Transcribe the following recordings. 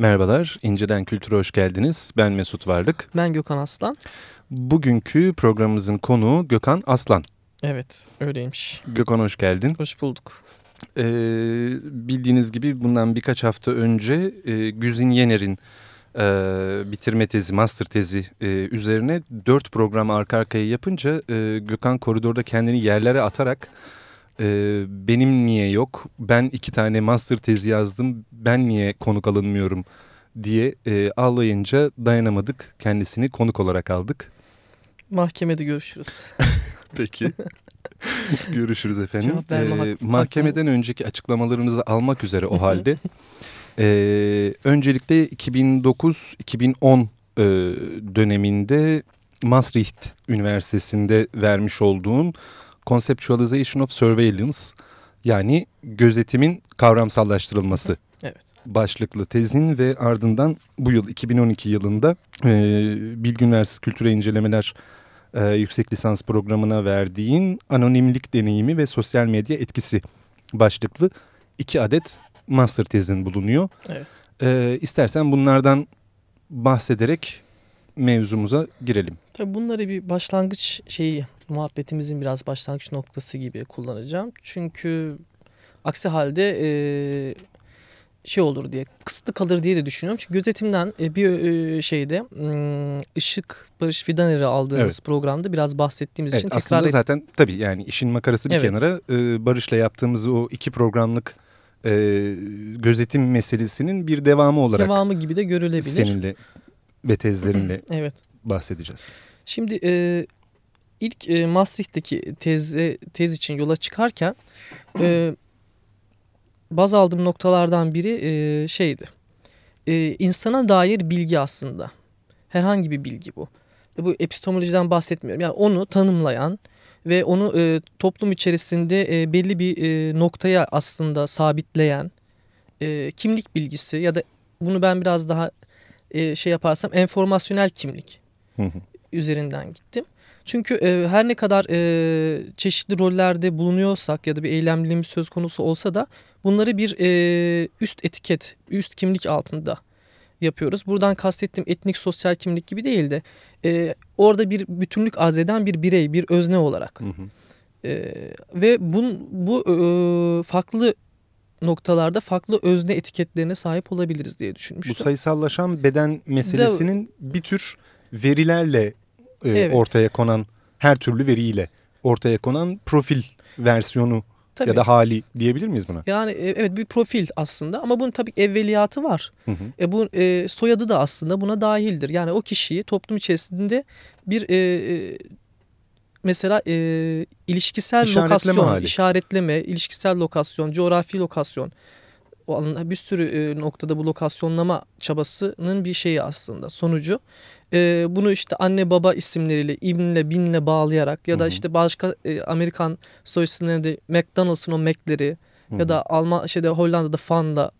Merhabalar, İnceden Kültür'e hoş geldiniz. Ben Mesut Varlık. Ben Gökhan Aslan. Bugünkü programımızın konuğu Gökhan Aslan. Evet, öyleymiş. Gökhan hoş geldin. Hoş bulduk. Ee, bildiğiniz gibi bundan birkaç hafta önce e, Güzin Yener'in e, bitirme tezi, master tezi e, üzerine dört program arka arkaya yapınca e, Gökhan koridorda kendini yerlere atarak e, benim niye yok, ben iki tane master tezi yazdım, ben niye konuk alınmıyorum diye e, ağlayınca dayanamadık. Kendisini konuk olarak aldık. Mahkemede görüşürüz. Peki. Görüşürüz efendim. Ee, mahkemeden önceki açıklamalarınızı almak üzere o halde. Ee, öncelikle 2009-2010 e, döneminde Maastricht Üniversitesi'nde vermiş olduğun Conceptualization of Surveillance yani gözetimin kavramsallaştırılması evet. başlıklı tezin ve ardından bu yıl 2012 yılında e, Bilgi Üniversitesi Kültüre İncelemeler e, yüksek lisans programına verdiğin anonimlik deneyimi ve sosyal medya etkisi başlıklı iki adet master tezin bulunuyor. Evet. E, istersen bunlardan bahsederek mevzumuza girelim. Tabii bunları bir başlangıç şeyi muhabbetimizin biraz başlangıç noktası gibi kullanacağım. Çünkü aksi halde e, şey olur diye kısıtlı kalır diye de düşünüyorum. Çünkü gözetimden e, bir e, şeyde ışık Barış Fidaner'i aldığımız evet. programda biraz bahsettiğimiz evet, için tekrar Aslında zaten tabii yani işin makarası bir evet. kenara e, Barış'la yaptığımız o iki programlık e, gözetim meselesinin bir devamı olarak devamı gibi de görülebilir. Seninle ve tezlerinle evet. bahsedeceğiz. Şimdi e, ilk e, Maastricht'teki tez, tez için yola çıkarken e, baz aldığım noktalardan biri e, şeydi. E, insana dair bilgi aslında. Herhangi bir bilgi bu. E, bu epistemolojiden bahsetmiyorum. Yani onu tanımlayan ve onu e, toplum içerisinde e, belli bir e, noktaya aslında sabitleyen e, kimlik bilgisi ya da bunu ben biraz daha e, şey yaparsam enformasyonel kimlik üzerinden gittim. Çünkü e, her ne kadar e, çeşitli rollerde bulunuyorsak ya da bir eylemliliğimiz söz konusu olsa da bunları bir e, üst etiket, üst kimlik altında yapıyoruz. Buradan kastettiğim etnik sosyal kimlik gibi değil de e, orada bir bütünlük arz eden bir birey, bir özne olarak. Hı hı. E, ve bun, bu e, farklı noktalarda farklı özne etiketlerine sahip olabiliriz diye düşünmüştüm. Bu sayısallaşan beden meselesinin de, bir tür verilerle e, evet. ortaya konan her türlü veriyle ortaya konan profil versiyonu Tabii. ya da hali diyebilir miyiz buna? Yani e, evet bir profil aslında ama bunun tabii evveliyatı var. Hı hı. E, bu e, soyadı da aslında buna dahildir. Yani o kişiyi toplum içerisinde bir e, e mesela e, ilişkisel lokasyon, hali. işaretleme, ilişkisel lokasyon, coğrafi lokasyon o alanda bir sürü e, noktada bu lokasyonlama çabasının bir şeyi aslında sonucu. E, bunu işte anne baba isimleriyle, ibnle, binle bağlayarak ya da işte başka e, Amerikan soy isimlerinde McDonald's'ın o Mac'leri ya da Alman şeyde Hollanda'da Fan'da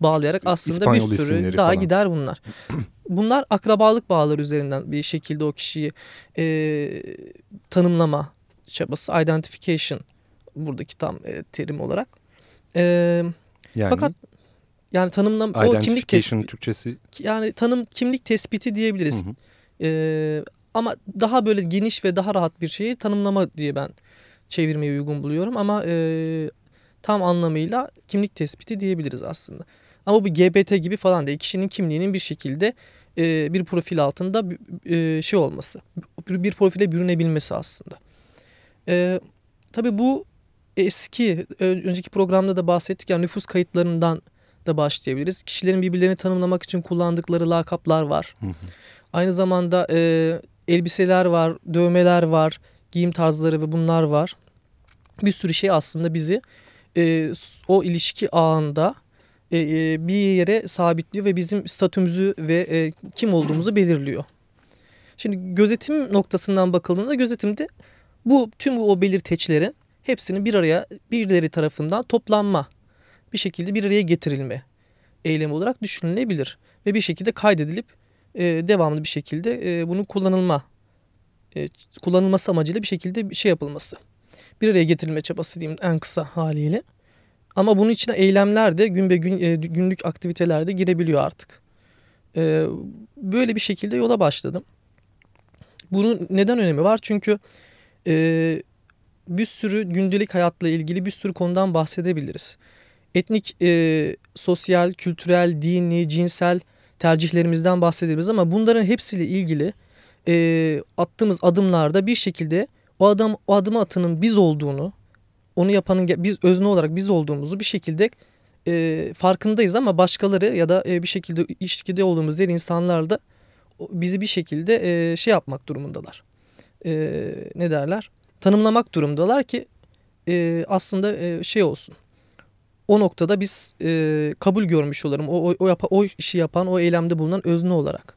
bağlayarak aslında İspanyol bir sürü daha falan. gider bunlar. Bunlar akrabalık bağları üzerinden bir şekilde o kişiyi e, tanımlama çabası, identification buradaki tam e, terim olarak. E, yani? Fakat yani tanımlam o kimlik tespiti Türkçesi yani tanım kimlik tespiti diyebiliriz. Hı hı. Ee, ama daha böyle geniş ve daha rahat bir şeyi tanımlama diye ben çevirmeyi uygun buluyorum ama e, tam anlamıyla kimlik tespiti diyebiliriz aslında. Ama bu GBT gibi falan değil. Kişinin kimliğinin bir şekilde e, bir profil altında e, şey olması. Bir, bir profile bürünebilmesi aslında. E, tabii bu eski önceki programda da bahsettik yani nüfus kayıtlarından da başlayabiliriz. Kişilerin birbirlerini tanımlamak için kullandıkları lakaplar var. Hı hı. Aynı zamanda e, elbiseler var, dövmeler var, giyim tarzları ve bunlar var. Bir sürü şey aslında bizi e, o ilişki ağında e, e, bir yere sabitliyor ve bizim statümüzü ve e, kim olduğumuzu belirliyor. Şimdi gözetim noktasından bakıldığında gözetimde bu tüm o belirteçlerin hepsinin bir araya birileri tarafından toplanma bir şekilde bir araya getirilme eylemi olarak düşünülebilir. Ve bir şekilde kaydedilip e, devamlı bir şekilde e, bunun kullanılma e, kullanılması amacıyla bir şekilde bir şey yapılması. Bir araya getirilme çabası diyeyim en kısa haliyle. Ama bunun içine eylemler de gün be gün e, günlük aktivitelerde girebiliyor artık. E, böyle bir şekilde yola başladım. Bunun neden önemi var? Çünkü e, bir sürü gündelik hayatla ilgili bir sürü konudan bahsedebiliriz. Etnik, e, sosyal, kültürel, dini, cinsel tercihlerimizden bahsedebiliriz ama bunların hepsiyle ilgili e, attığımız adımlarda bir şekilde o adam o adımı atanın biz olduğunu, onu yapanın biz özne olarak biz olduğumuzu bir şekilde e, farkındayız ama başkaları ya da e, bir şekilde ilişkide olduğumuz diğer insanlar da bizi bir şekilde e, şey yapmak durumundalar. E, ne derler? Tanımlamak durumundalar ki e, aslında e, şey olsun. O noktada biz e, kabul görmüş olalım. O, o, o, yap o işi yapan, o eylemde bulunan özne olarak.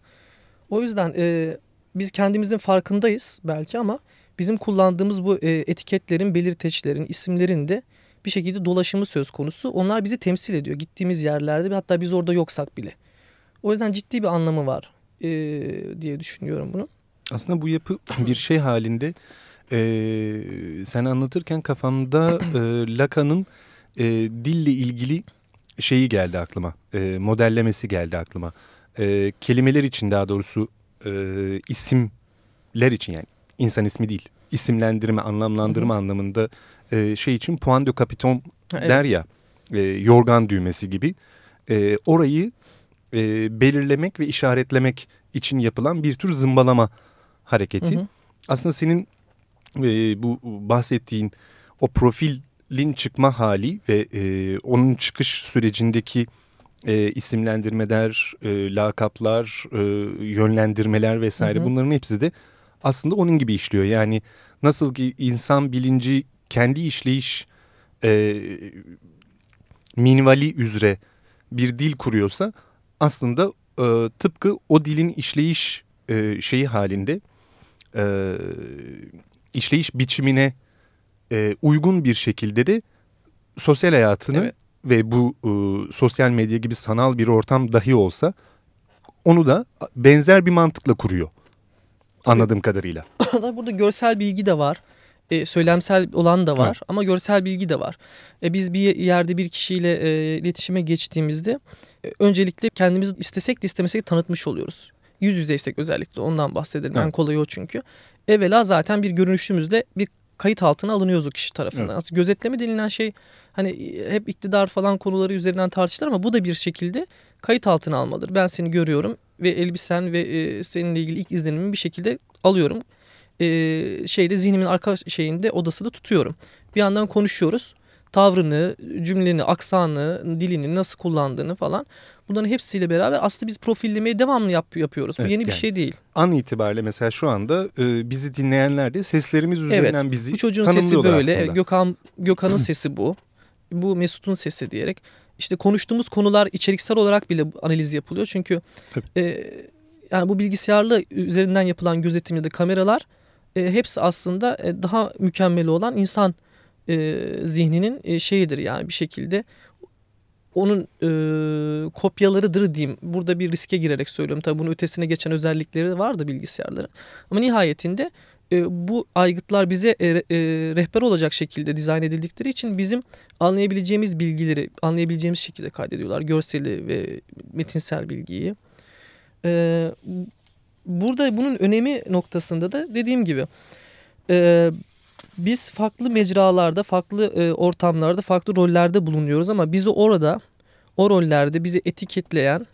O yüzden e, biz kendimizin farkındayız belki ama bizim kullandığımız bu e, etiketlerin, belirteçlerin, isimlerin de bir şekilde dolaşımı söz konusu. Onlar bizi temsil ediyor gittiğimiz yerlerde hatta biz orada yoksak bile. O yüzden ciddi bir anlamı var e, diye düşünüyorum bunu. Aslında bu yapı bir şey halinde e, sen anlatırken kafamda e, Lacan'ın e, dille ilgili şeyi geldi aklıma. E, modellemesi geldi aklıma. E, kelimeler için daha doğrusu e, isimler için yani insan ismi değil isimlendirme, anlamlandırma hı hı. anlamında e, şey için puan de capiton evet. der ya e, yorgan düğmesi gibi e, orayı e, belirlemek ve işaretlemek için yapılan bir tür zımbalama hareketi. Hı hı. Aslında senin e, bu bahsettiğin o profilin çıkma hali ve e, onun çıkış sürecindeki e, isimlendirmeler, e, lakaplar, e, yönlendirmeler vesaire hı hı. bunların hepsi de aslında onun gibi işliyor. Yani nasıl ki insan bilinci kendi işleyiş e, minvali üzere bir dil kuruyorsa aslında e, tıpkı o dilin işleyiş e, şeyi halinde e, işleyiş biçimine e, uygun bir şekilde de sosyal hayatını evet. ve bu e, sosyal medya gibi sanal bir ortam dahi olsa onu da benzer bir mantıkla kuruyor. Tabii. Anladığım kadarıyla. Burada görsel bilgi de var. E, söylemsel olan da var evet. ama görsel bilgi de var. E, biz bir yerde bir kişiyle e, iletişime geçtiğimizde e, öncelikle kendimizi istesek de istemesek de tanıtmış oluyoruz. Yüz yüzeysek özellikle ondan bahsedelim. Evet. En kolay o çünkü. Evvela zaten bir görünüşümüzde bir kayıt altına alınıyoruz o kişi tarafından. Evet. Gözetleme denilen şey hani e, hep iktidar falan konuları üzerinden tartışılır ama bu da bir şekilde kayıt altına almalıdır. Ben seni görüyorum ve elbisen ve e, seninle ilgili ilk izlenimimi bir şekilde alıyorum. E, şeyde zihnimin arka şeyinde odasında tutuyorum. Bir yandan konuşuyoruz. Tavrını, cümleni, aksanı, dilini nasıl kullandığını falan. Bunların hepsiyle beraber aslında biz profillemeyi devamlı yap, yapıyoruz. Bu evet, yeni yani, bir şey değil. An itibariyle mesela şu anda e, bizi dinleyenler de seslerimiz üzerinden evet, bizi bu çocuğun sesi böyle. Aslında. Gökhan Gökhan'ın sesi bu. Bu Mesut'un sesi diyerek işte konuştuğumuz konular içeriksel olarak bile analiz yapılıyor. Çünkü e, yani bu bilgisayarlı üzerinden yapılan gözetim ya da kameralar e, hepsi aslında e, daha mükemmeli olan insan e, zihninin e, şeyidir yani bir şekilde onun e, kopyalarıdır diyeyim. Burada bir riske girerek söylüyorum. Tabii bunun ötesine geçen özellikleri var da bilgisayarların. Ama nihayetinde e, bu aygıtlar bize e, e, rehber olacak şekilde dizayn edildikleri için bizim anlayabileceğimiz bilgileri anlayabileceğimiz şekilde kaydediyorlar. Görseli ve metinsel bilgiyi. E, burada bunun önemi noktasında da dediğim gibi e, biz farklı mecralarda, farklı e, ortamlarda, farklı rollerde bulunuyoruz ama bizi orada, o rollerde bizi etiketleyen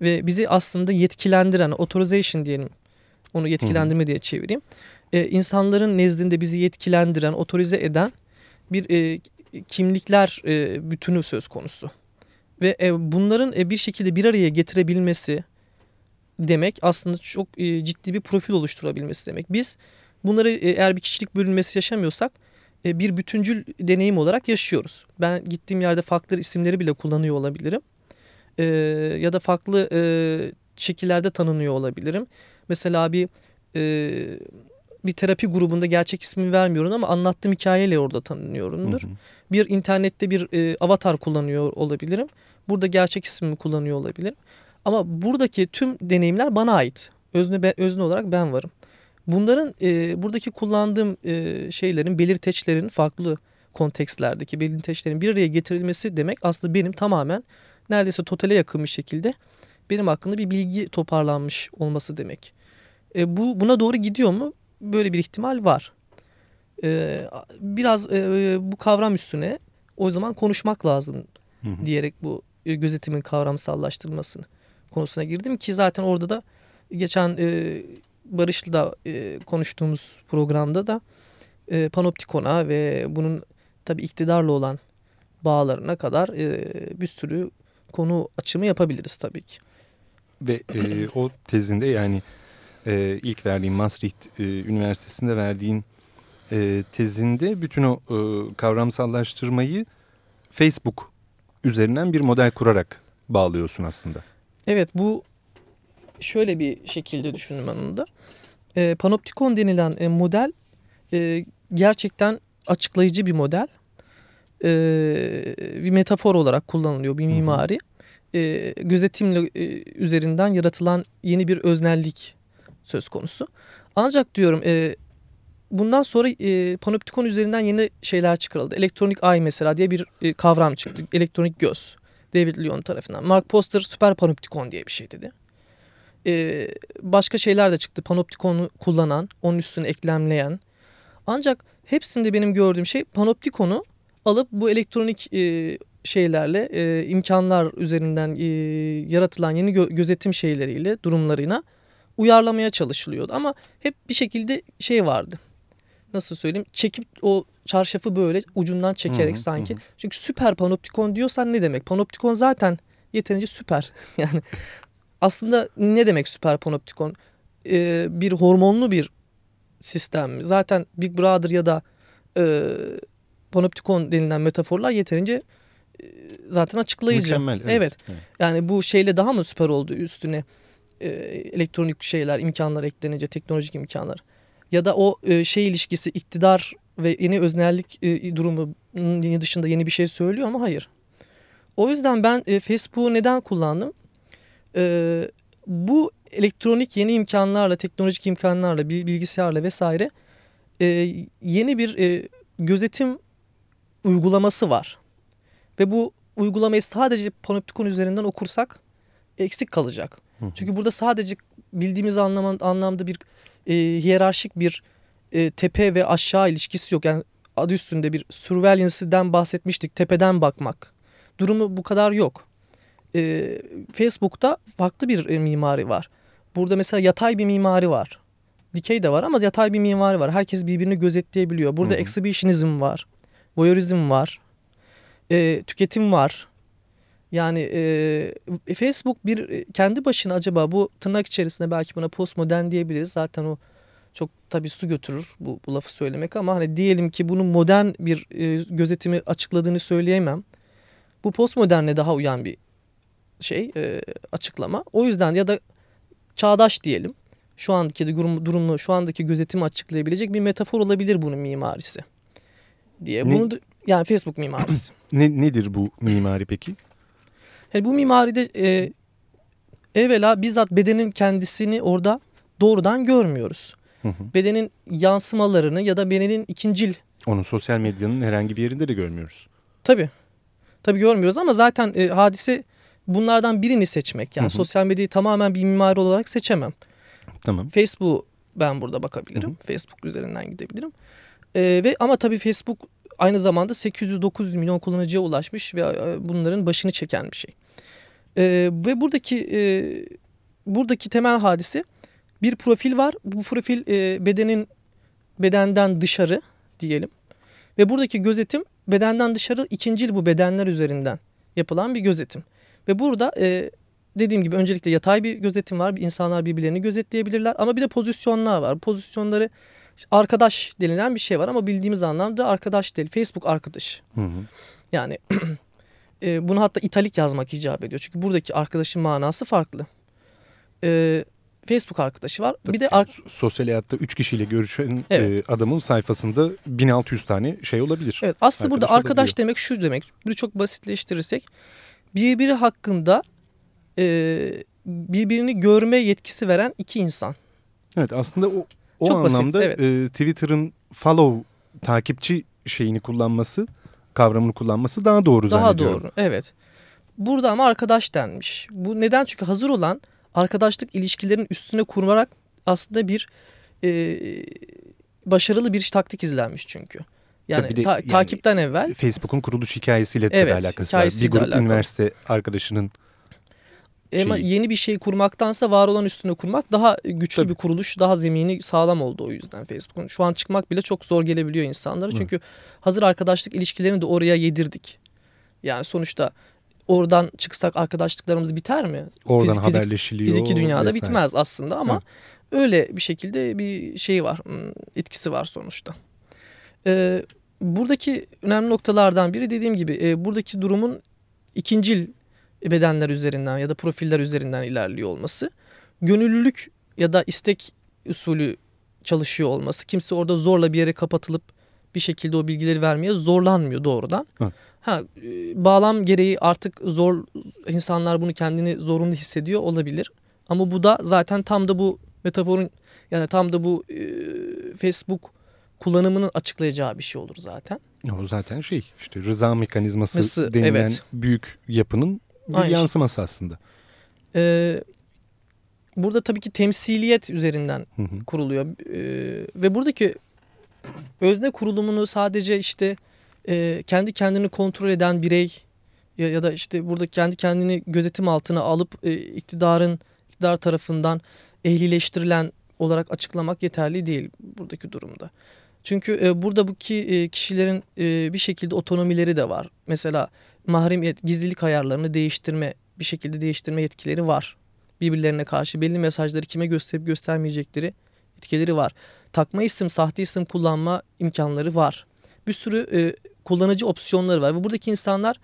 ve bizi aslında yetkilendiren, authorization diyelim, onu yetkilendirme diye çevireyim e, insanların nezdinde bizi yetkilendiren, otorize eden bir e, kimlikler e, bütünü söz konusu. Ve e, bunların e, bir şekilde bir araya getirebilmesi demek aslında çok e, ciddi bir profil oluşturabilmesi demek. Biz bunları e, eğer bir kişilik bölünmesi yaşamıyorsak e, bir bütüncül deneyim olarak yaşıyoruz. Ben gittiğim yerde farklı isimleri bile kullanıyor olabilirim. E, ya da farklı e, şekillerde tanınıyor olabilirim. Mesela bir e, bir terapi grubunda gerçek ismi vermiyorum ama anlattığım hikayeyle orada tanınıyorumdur. Hı hı. Bir internette bir e, avatar kullanıyor olabilirim. Burada gerçek ismimi kullanıyor olabilirim. Ama buradaki tüm deneyimler bana ait. Özne, özne olarak ben varım. Bunların e, buradaki kullandığım e, şeylerin, belirteçlerin, farklı kontekstlerdeki bilinteçlerin bir araya getirilmesi demek aslında benim tamamen neredeyse totale yakın bir şekilde benim hakkında bir bilgi toparlanmış olması demek. E, bu buna doğru gidiyor mu? Böyle bir ihtimal var. E, biraz e, bu kavram üstüne o zaman konuşmak lazım hı hı. diyerek bu gözetimin kavramsallaştırılmasını konusuna girdim ki zaten orada da geçen e, Barış'la da e, konuştuğumuz programda da e, panoptikona ve bunun tabi iktidarla olan bağlarına kadar e, bir sürü konu açımı yapabiliriz tabii ki. Ve e, o tezinde yani e, ilk verdiğin Maastricht e, Üniversitesi'nde verdiğin e, tezinde bütün o e, kavramsallaştırmayı Facebook üzerinden bir model kurarak bağlıyorsun aslında. Evet bu şöyle bir şekilde düşündüm ben onu da. E, panoptikon denilen e, model e, gerçekten açıklayıcı bir model. E, bir metafor olarak kullanılıyor bir mimari. E, gözetimle e, üzerinden yaratılan yeni bir öznellik söz konusu. Ancak diyorum e, bundan sonra e, panoptikon üzerinden yeni şeyler çıkarıldı. Elektronik ay mesela diye bir e, kavram çıktı. Elektronik göz. David Lyon tarafından. Mark Poster süper panoptikon diye bir şey dedi. E, başka şeyler de çıktı. Panoptikonu kullanan, onun üstüne eklemleyen. Ancak hepsinde benim gördüğüm şey panoptikonu alıp bu elektronik e, şeylerle e, imkanlar üzerinden e, yaratılan yeni gö gözetim şeyleriyle durumlarına uyarlamaya çalışılıyordu. Ama hep bir şekilde şey vardı. Nasıl söyleyeyim? Çekip o çarşafı böyle ucundan çekerek hı hı, sanki. Hı. Çünkü süper panoptikon diyorsan ne demek? Panoptikon zaten yeterince süper. yani aslında ne demek süper panoptikon? Ee, bir hormonlu bir sistem mi? Zaten Big Brother ya da e, panoptikon denilen metaforlar yeterince e, zaten açıklayıcı. Mükemmel. Evet. evet. evet. Yani bu şeyle daha mı süper oldu üstüne e, elektronik şeyler, imkanlar eklenince teknolojik imkanlar. Ya da o e, şey ilişkisi iktidar ve yeni öznellik e, durumu dışında yeni bir şey söylüyor ama hayır. O yüzden ben e, Facebook'u neden kullandım? E, bu elektronik yeni imkanlarla, teknolojik imkanlarla, bilgisayarla vesaire e, yeni bir e, gözetim uygulaması var. Ve bu uygulamayı sadece panoptikon üzerinden okursak eksik kalacak. Hı. Çünkü burada sadece bildiğimiz anlam anlamda bir e, hiyerarşik bir e, tepe ve aşağı ilişkisi yok. Yani adı üstünde bir surveillance'den bahsetmiştik. Tepeden bakmak. Durumu bu kadar yok. E, Facebook'ta farklı bir e, mimari var. Burada mesela yatay bir mimari var. Dikey de var ama yatay bir mimari var. Herkes birbirini gözetleyebiliyor. Burada Hı-hı. exhibitionizm var. Voyeurizm var. E, tüketim var. Yani e, Facebook bir e, kendi başına acaba bu tırnak içerisinde belki buna postmodern diyebiliriz. Zaten o çok tabii su götürür bu, bu lafı söylemek ama hani diyelim ki bunun modern bir e, gözetimi açıkladığını söyleyemem. Bu postmoderne daha uyan bir şey e, açıklama. O yüzden ya da çağdaş diyelim. Şu andaki durum, durumu, şu andaki gözetimi açıklayabilecek bir metafor olabilir bunun mimarisi diye. Ne? Bunu yani Facebook mimarisi. ne, nedir bu mimari peki? Yani bu mimaride e, evvela bizzat bedenin kendisini orada doğrudan görmüyoruz. Hı hı. Bedenin yansımalarını ya da bedenin ikincil... Onu sosyal medyanın herhangi bir yerinde de görmüyoruz. Tabii. Tabii görmüyoruz ama zaten e, hadise bunlardan birini seçmek. Yani hı hı. sosyal medyayı tamamen bir mimari olarak seçemem. Tamam. Facebook ben burada bakabilirim. Hı hı. Facebook üzerinden gidebilirim. E, ve ama tabii Facebook aynı zamanda 800-900 milyon kullanıcıya ulaşmış ve e, bunların başını çeken bir şey. E, ve buradaki e, buradaki temel hadisi bir profil var. Bu profil e, bedenin bedenden dışarı diyelim. Ve buradaki gözetim bedenden dışarı ikincil bu bedenler üzerinden yapılan bir gözetim. Ve burada e, dediğim gibi öncelikle yatay bir gözetim var. İnsanlar birbirlerini gözetleyebilirler. Ama bir de pozisyonlar var. Pozisyonları arkadaş denilen bir şey var ama bildiğimiz anlamda arkadaş değil. Facebook arkadaş. Hı hı. Yani e, bunu hatta italik yazmak icap ediyor. Çünkü buradaki arkadaşın manası farklı. E, Facebook arkadaşı var. Tabii bir de sosyal hayatta 3 kişiyle görüşen evet. e, adamın sayfasında 1600 tane şey olabilir. Evet aslında arkadaş burada arkadaş olabiliyor. demek şu demek. Bunu çok basitleştirirsek birbiri hakkında e, birbirini görme yetkisi veren iki insan. Evet aslında o o Çok anlamda basit, evet. e, Twitter'ın follow takipçi şeyini kullanması, kavramını kullanması daha doğru daha zannediyorum. Daha doğru, evet. Burada ama arkadaş denmiş. Bu neden? Çünkü hazır olan arkadaşlık ilişkilerin üstüne kurularak aslında bir e, başarılı bir taktik izlenmiş çünkü. Yani, de, ta, yani takipten evvel. Facebook'un kuruluş hikayesiyle evet, tabii alakası var. Bir grup alakalı. üniversite arkadaşının ama şeyi. yeni bir şey kurmaktansa var olan üstüne kurmak daha güçlü Tabii. bir kuruluş, daha zemini sağlam oldu o yüzden Facebook'un. Şu an çıkmak bile çok zor gelebiliyor insanlara. Çünkü Hı. hazır arkadaşlık ilişkilerini de oraya yedirdik. Yani sonuçta oradan çıksak arkadaşlıklarımız biter mi? Oradan Fizik, haberleşiliyor. Fiziki dünyada vesaire. bitmez aslında ama Hı. öyle bir şekilde bir şey var, etkisi var sonuçta. Ee, buradaki önemli noktalardan biri dediğim gibi e, buradaki durumun ikincil bedenler üzerinden ya da profiller üzerinden ilerliyor olması. Gönüllülük ya da istek usulü çalışıyor olması. Kimse orada zorla bir yere kapatılıp bir şekilde o bilgileri vermeye zorlanmıyor doğrudan. Hı. Ha, e, bağlam gereği artık zor insanlar bunu kendini zorunlu hissediyor olabilir. Ama bu da zaten tam da bu metaforun yani tam da bu e, Facebook kullanımının açıklayacağı bir şey olur zaten. O zaten şey işte rıza mekanizması Nasıl, denilen evet. büyük yapının bir Aynı şey. yansıması şey. aslında. Ee, burada tabii ki temsiliyet üzerinden hı hı. kuruluyor. Ee, ve buradaki özne kurulumunu sadece işte e, kendi kendini kontrol eden birey ya, ya da işte burada kendi kendini gözetim altına alıp e, iktidarın iktidar tarafından ehlileştirilen olarak açıklamak yeterli değil buradaki durumda. Çünkü e, burada bu ki e, kişilerin e, bir şekilde otonomileri de var. Mesela mahremiyet, gizlilik ayarlarını değiştirme, bir şekilde değiştirme yetkileri var. Birbirlerine karşı belli mesajları kime gösterip göstermeyecekleri etkileri var. Takma isim, sahte isim kullanma imkanları var. Bir sürü e, kullanıcı opsiyonları var ve buradaki insanlar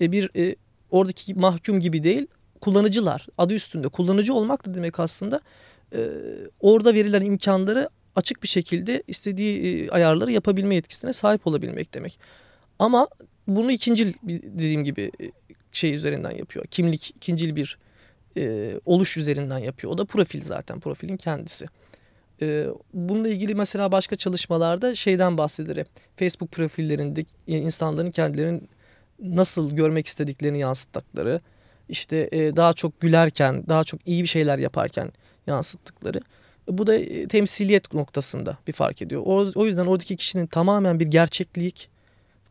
e, bir e, oradaki mahkum gibi değil, kullanıcılar. Adı üstünde kullanıcı olmak da demek aslında e, orada verilen imkanları açık bir şekilde istediği e, ayarları yapabilme yetkisine sahip olabilmek demek. Ama bunu ikincil dediğim gibi e, şey üzerinden yapıyor. Kimlik ikincil bir e, oluş üzerinden yapıyor. O da profil zaten profilin kendisi. E, bununla ilgili mesela başka çalışmalarda şeyden bahsedilir. Facebook profillerinde insanların kendilerini nasıl görmek istediklerini yansıttıkları, işte e, daha çok gülerken, daha çok iyi bir şeyler yaparken yansıttıkları. Bu da e, temsiliyet noktasında bir fark ediyor. O, o yüzden oradaki kişinin tamamen bir gerçeklik,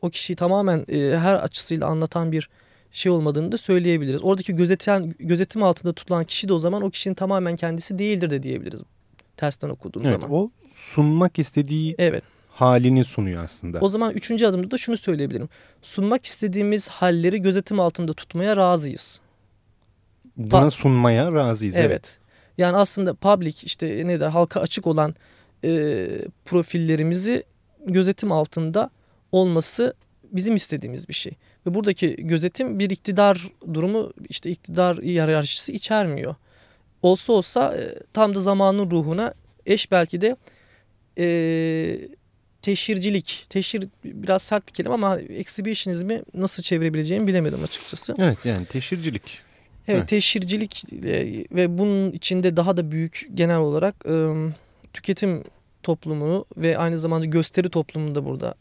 o kişiyi tamamen e, her açısıyla anlatan bir şey olmadığını da söyleyebiliriz. Oradaki gözeten, gözetim altında tutulan kişi de o zaman o kişinin tamamen kendisi değildir de diyebiliriz. Tersten okuduğum evet, zaman. O sunmak istediği evet. halini sunuyor aslında. O zaman üçüncü adımda da şunu söyleyebilirim. Sunmak istediğimiz halleri gözetim altında tutmaya razıyız. Buna sunmaya razıyız. Evet. evet. Yani aslında public işte ne der halka açık olan e, profillerimizi gözetim altında olması bizim istediğimiz bir şey. Ve buradaki gözetim bir iktidar durumu işte iktidar hiyerarşisi içermiyor. Olsa olsa e, tam da zamanın ruhuna eş belki de e, teşhircilik. Teşhir biraz sert bir kelime ama exhibitionizmi nasıl çevirebileceğimi bilemedim açıkçası. Evet yani teşhircilik. Evet, teşhircilik e, ve bunun içinde daha da büyük genel olarak e, tüketim toplumunu ve aynı zamanda gösteri toplumunu da burada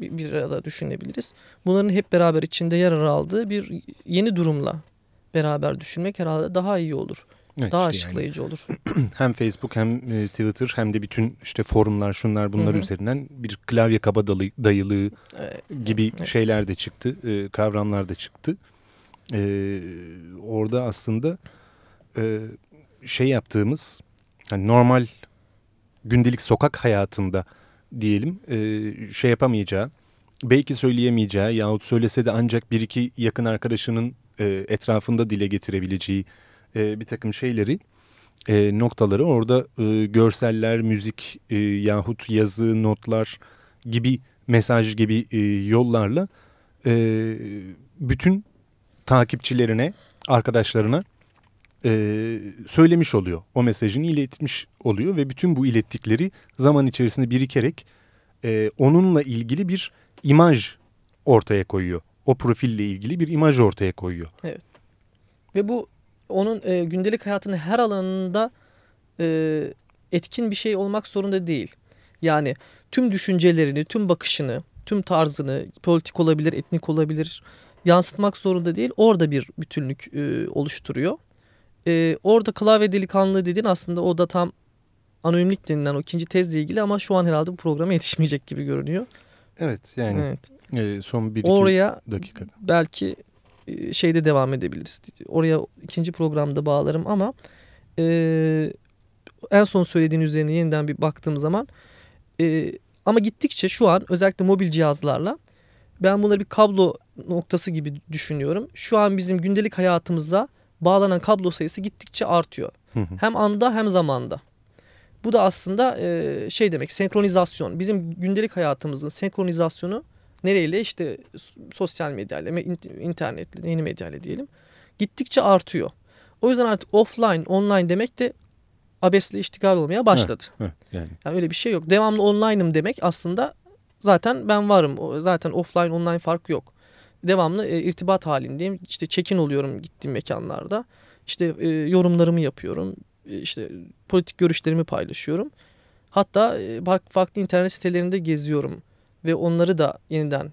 bir, arada düşünebiliriz. Bunların hep beraber içinde yer aldığı bir yeni durumla beraber düşünmek herhalde daha iyi olur. Evet, daha işte açıklayıcı yani. olur. hem Facebook hem e, Twitter hem de bütün işte forumlar şunlar bunlar Hı -hı. üzerinden bir klavye kabadayılığı evet, gibi evet. şeyler de çıktı. E, kavramlar da çıktı. E, orada aslında şey yaptığımız hani normal gündelik sokak hayatında diyelim e, şey yapamayacağı, belki söyleyemeyeceği yahut söylese de ancak bir iki yakın arkadaşının e, etrafında dile getirebileceği e, bir takım şeyleri, e, noktaları orada e, görseller, müzik e, yahut yazı, notlar gibi mesaj gibi e, yollarla e, bütün takipçilerine, arkadaşlarına e, söylemiş oluyor. O mesajını iletmiş oluyor ve bütün bu ilettikleri zaman içerisinde birikerek e, onunla ilgili bir imaj ortaya koyuyor. O profille ilgili bir imaj ortaya koyuyor. Evet. Ve bu onun e, gündelik hayatının her alanında e, etkin bir şey olmak zorunda değil. Yani tüm düşüncelerini, tüm bakışını tüm tarzını politik olabilir, etnik olabilir yansıtmak zorunda değil. Orada bir bütünlük e, oluşturuyor. E, orada klavye delikanlı dediğin aslında o da tam anonimlik denilen o ikinci tezle ilgili ama şu an herhalde bu programa yetişmeyecek gibi görünüyor. Evet yani evet. E, son bir iki Oraya dakika. belki e, şeyde devam edebiliriz. Oraya ikinci programda bağlarım ama e, en son söylediğin üzerine yeniden bir baktığım zaman e, ama gittikçe şu an özellikle mobil cihazlarla ben bunları bir kablo noktası gibi düşünüyorum. Şu an bizim gündelik hayatımıza bağlanan kablo sayısı gittikçe artıyor. Hem anda hem zamanda. Bu da aslında e, şey demek senkronizasyon. Bizim gündelik hayatımızın senkronizasyonu nereyle işte sosyal medyayla, internetle, yeni medyayla diyelim gittikçe artıyor. O yüzden artık offline, online demek de abesle iştigal olmaya başladı. Evet, evet, yani. yani öyle bir şey yok. Devamlı online'ım demek aslında zaten ben varım. Zaten offline online fark yok. Devamlı e, irtibat halindeyim. İşte check-in oluyorum gittiğim mekanlarda. İşte e, yorumlarımı yapıyorum. E, işte politik görüşlerimi paylaşıyorum. Hatta e, farklı internet sitelerinde geziyorum ve onları da yeniden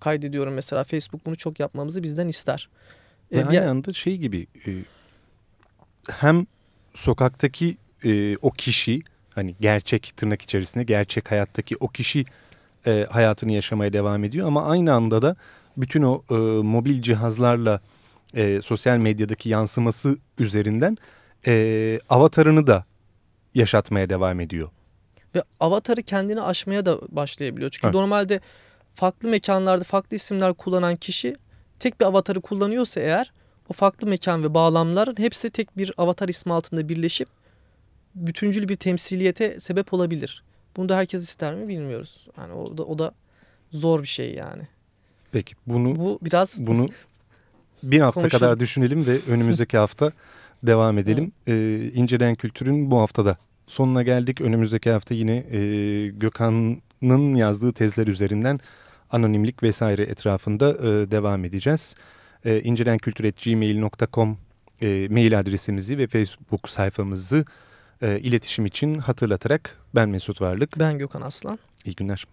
kaydediyorum. Mesela Facebook bunu çok yapmamızı bizden ister. E, aynı anda şey gibi e, hem sokaktaki e, o kişi hani gerçek tırnak içerisinde gerçek hayattaki o kişi e, hayatını yaşamaya devam ediyor ama aynı anda da bütün o e, mobil cihazlarla e, sosyal medyadaki yansıması üzerinden e, avatarını da yaşatmaya devam ediyor. Ve avatarı kendini aşmaya da başlayabiliyor. Çünkü evet. normalde farklı mekanlarda farklı isimler kullanan kişi tek bir avatarı kullanıyorsa eğer o farklı mekan ve bağlamların hepsi tek bir avatar ismi altında birleşip bütüncül bir temsiliyete sebep olabilir. Bunu da herkes ister mi bilmiyoruz. Yani o da, o da zor bir şey yani. Peki bunu bu biraz bunu bir hafta konuşalım. kadar düşünelim ve önümüzdeki hafta devam edelim. Ee, İnceleyen Kültür'ün bu haftada sonuna geldik. Önümüzdeki hafta yine e, Gökhan'ın yazdığı tezler üzerinden anonimlik vesaire etrafında e, devam edeceğiz. E, inceleyenkültür.gmail.com e, mail adresimizi ve Facebook sayfamızı e, iletişim için hatırlatarak ben Mesut Varlık. Ben Gökhan Aslan. İyi günler.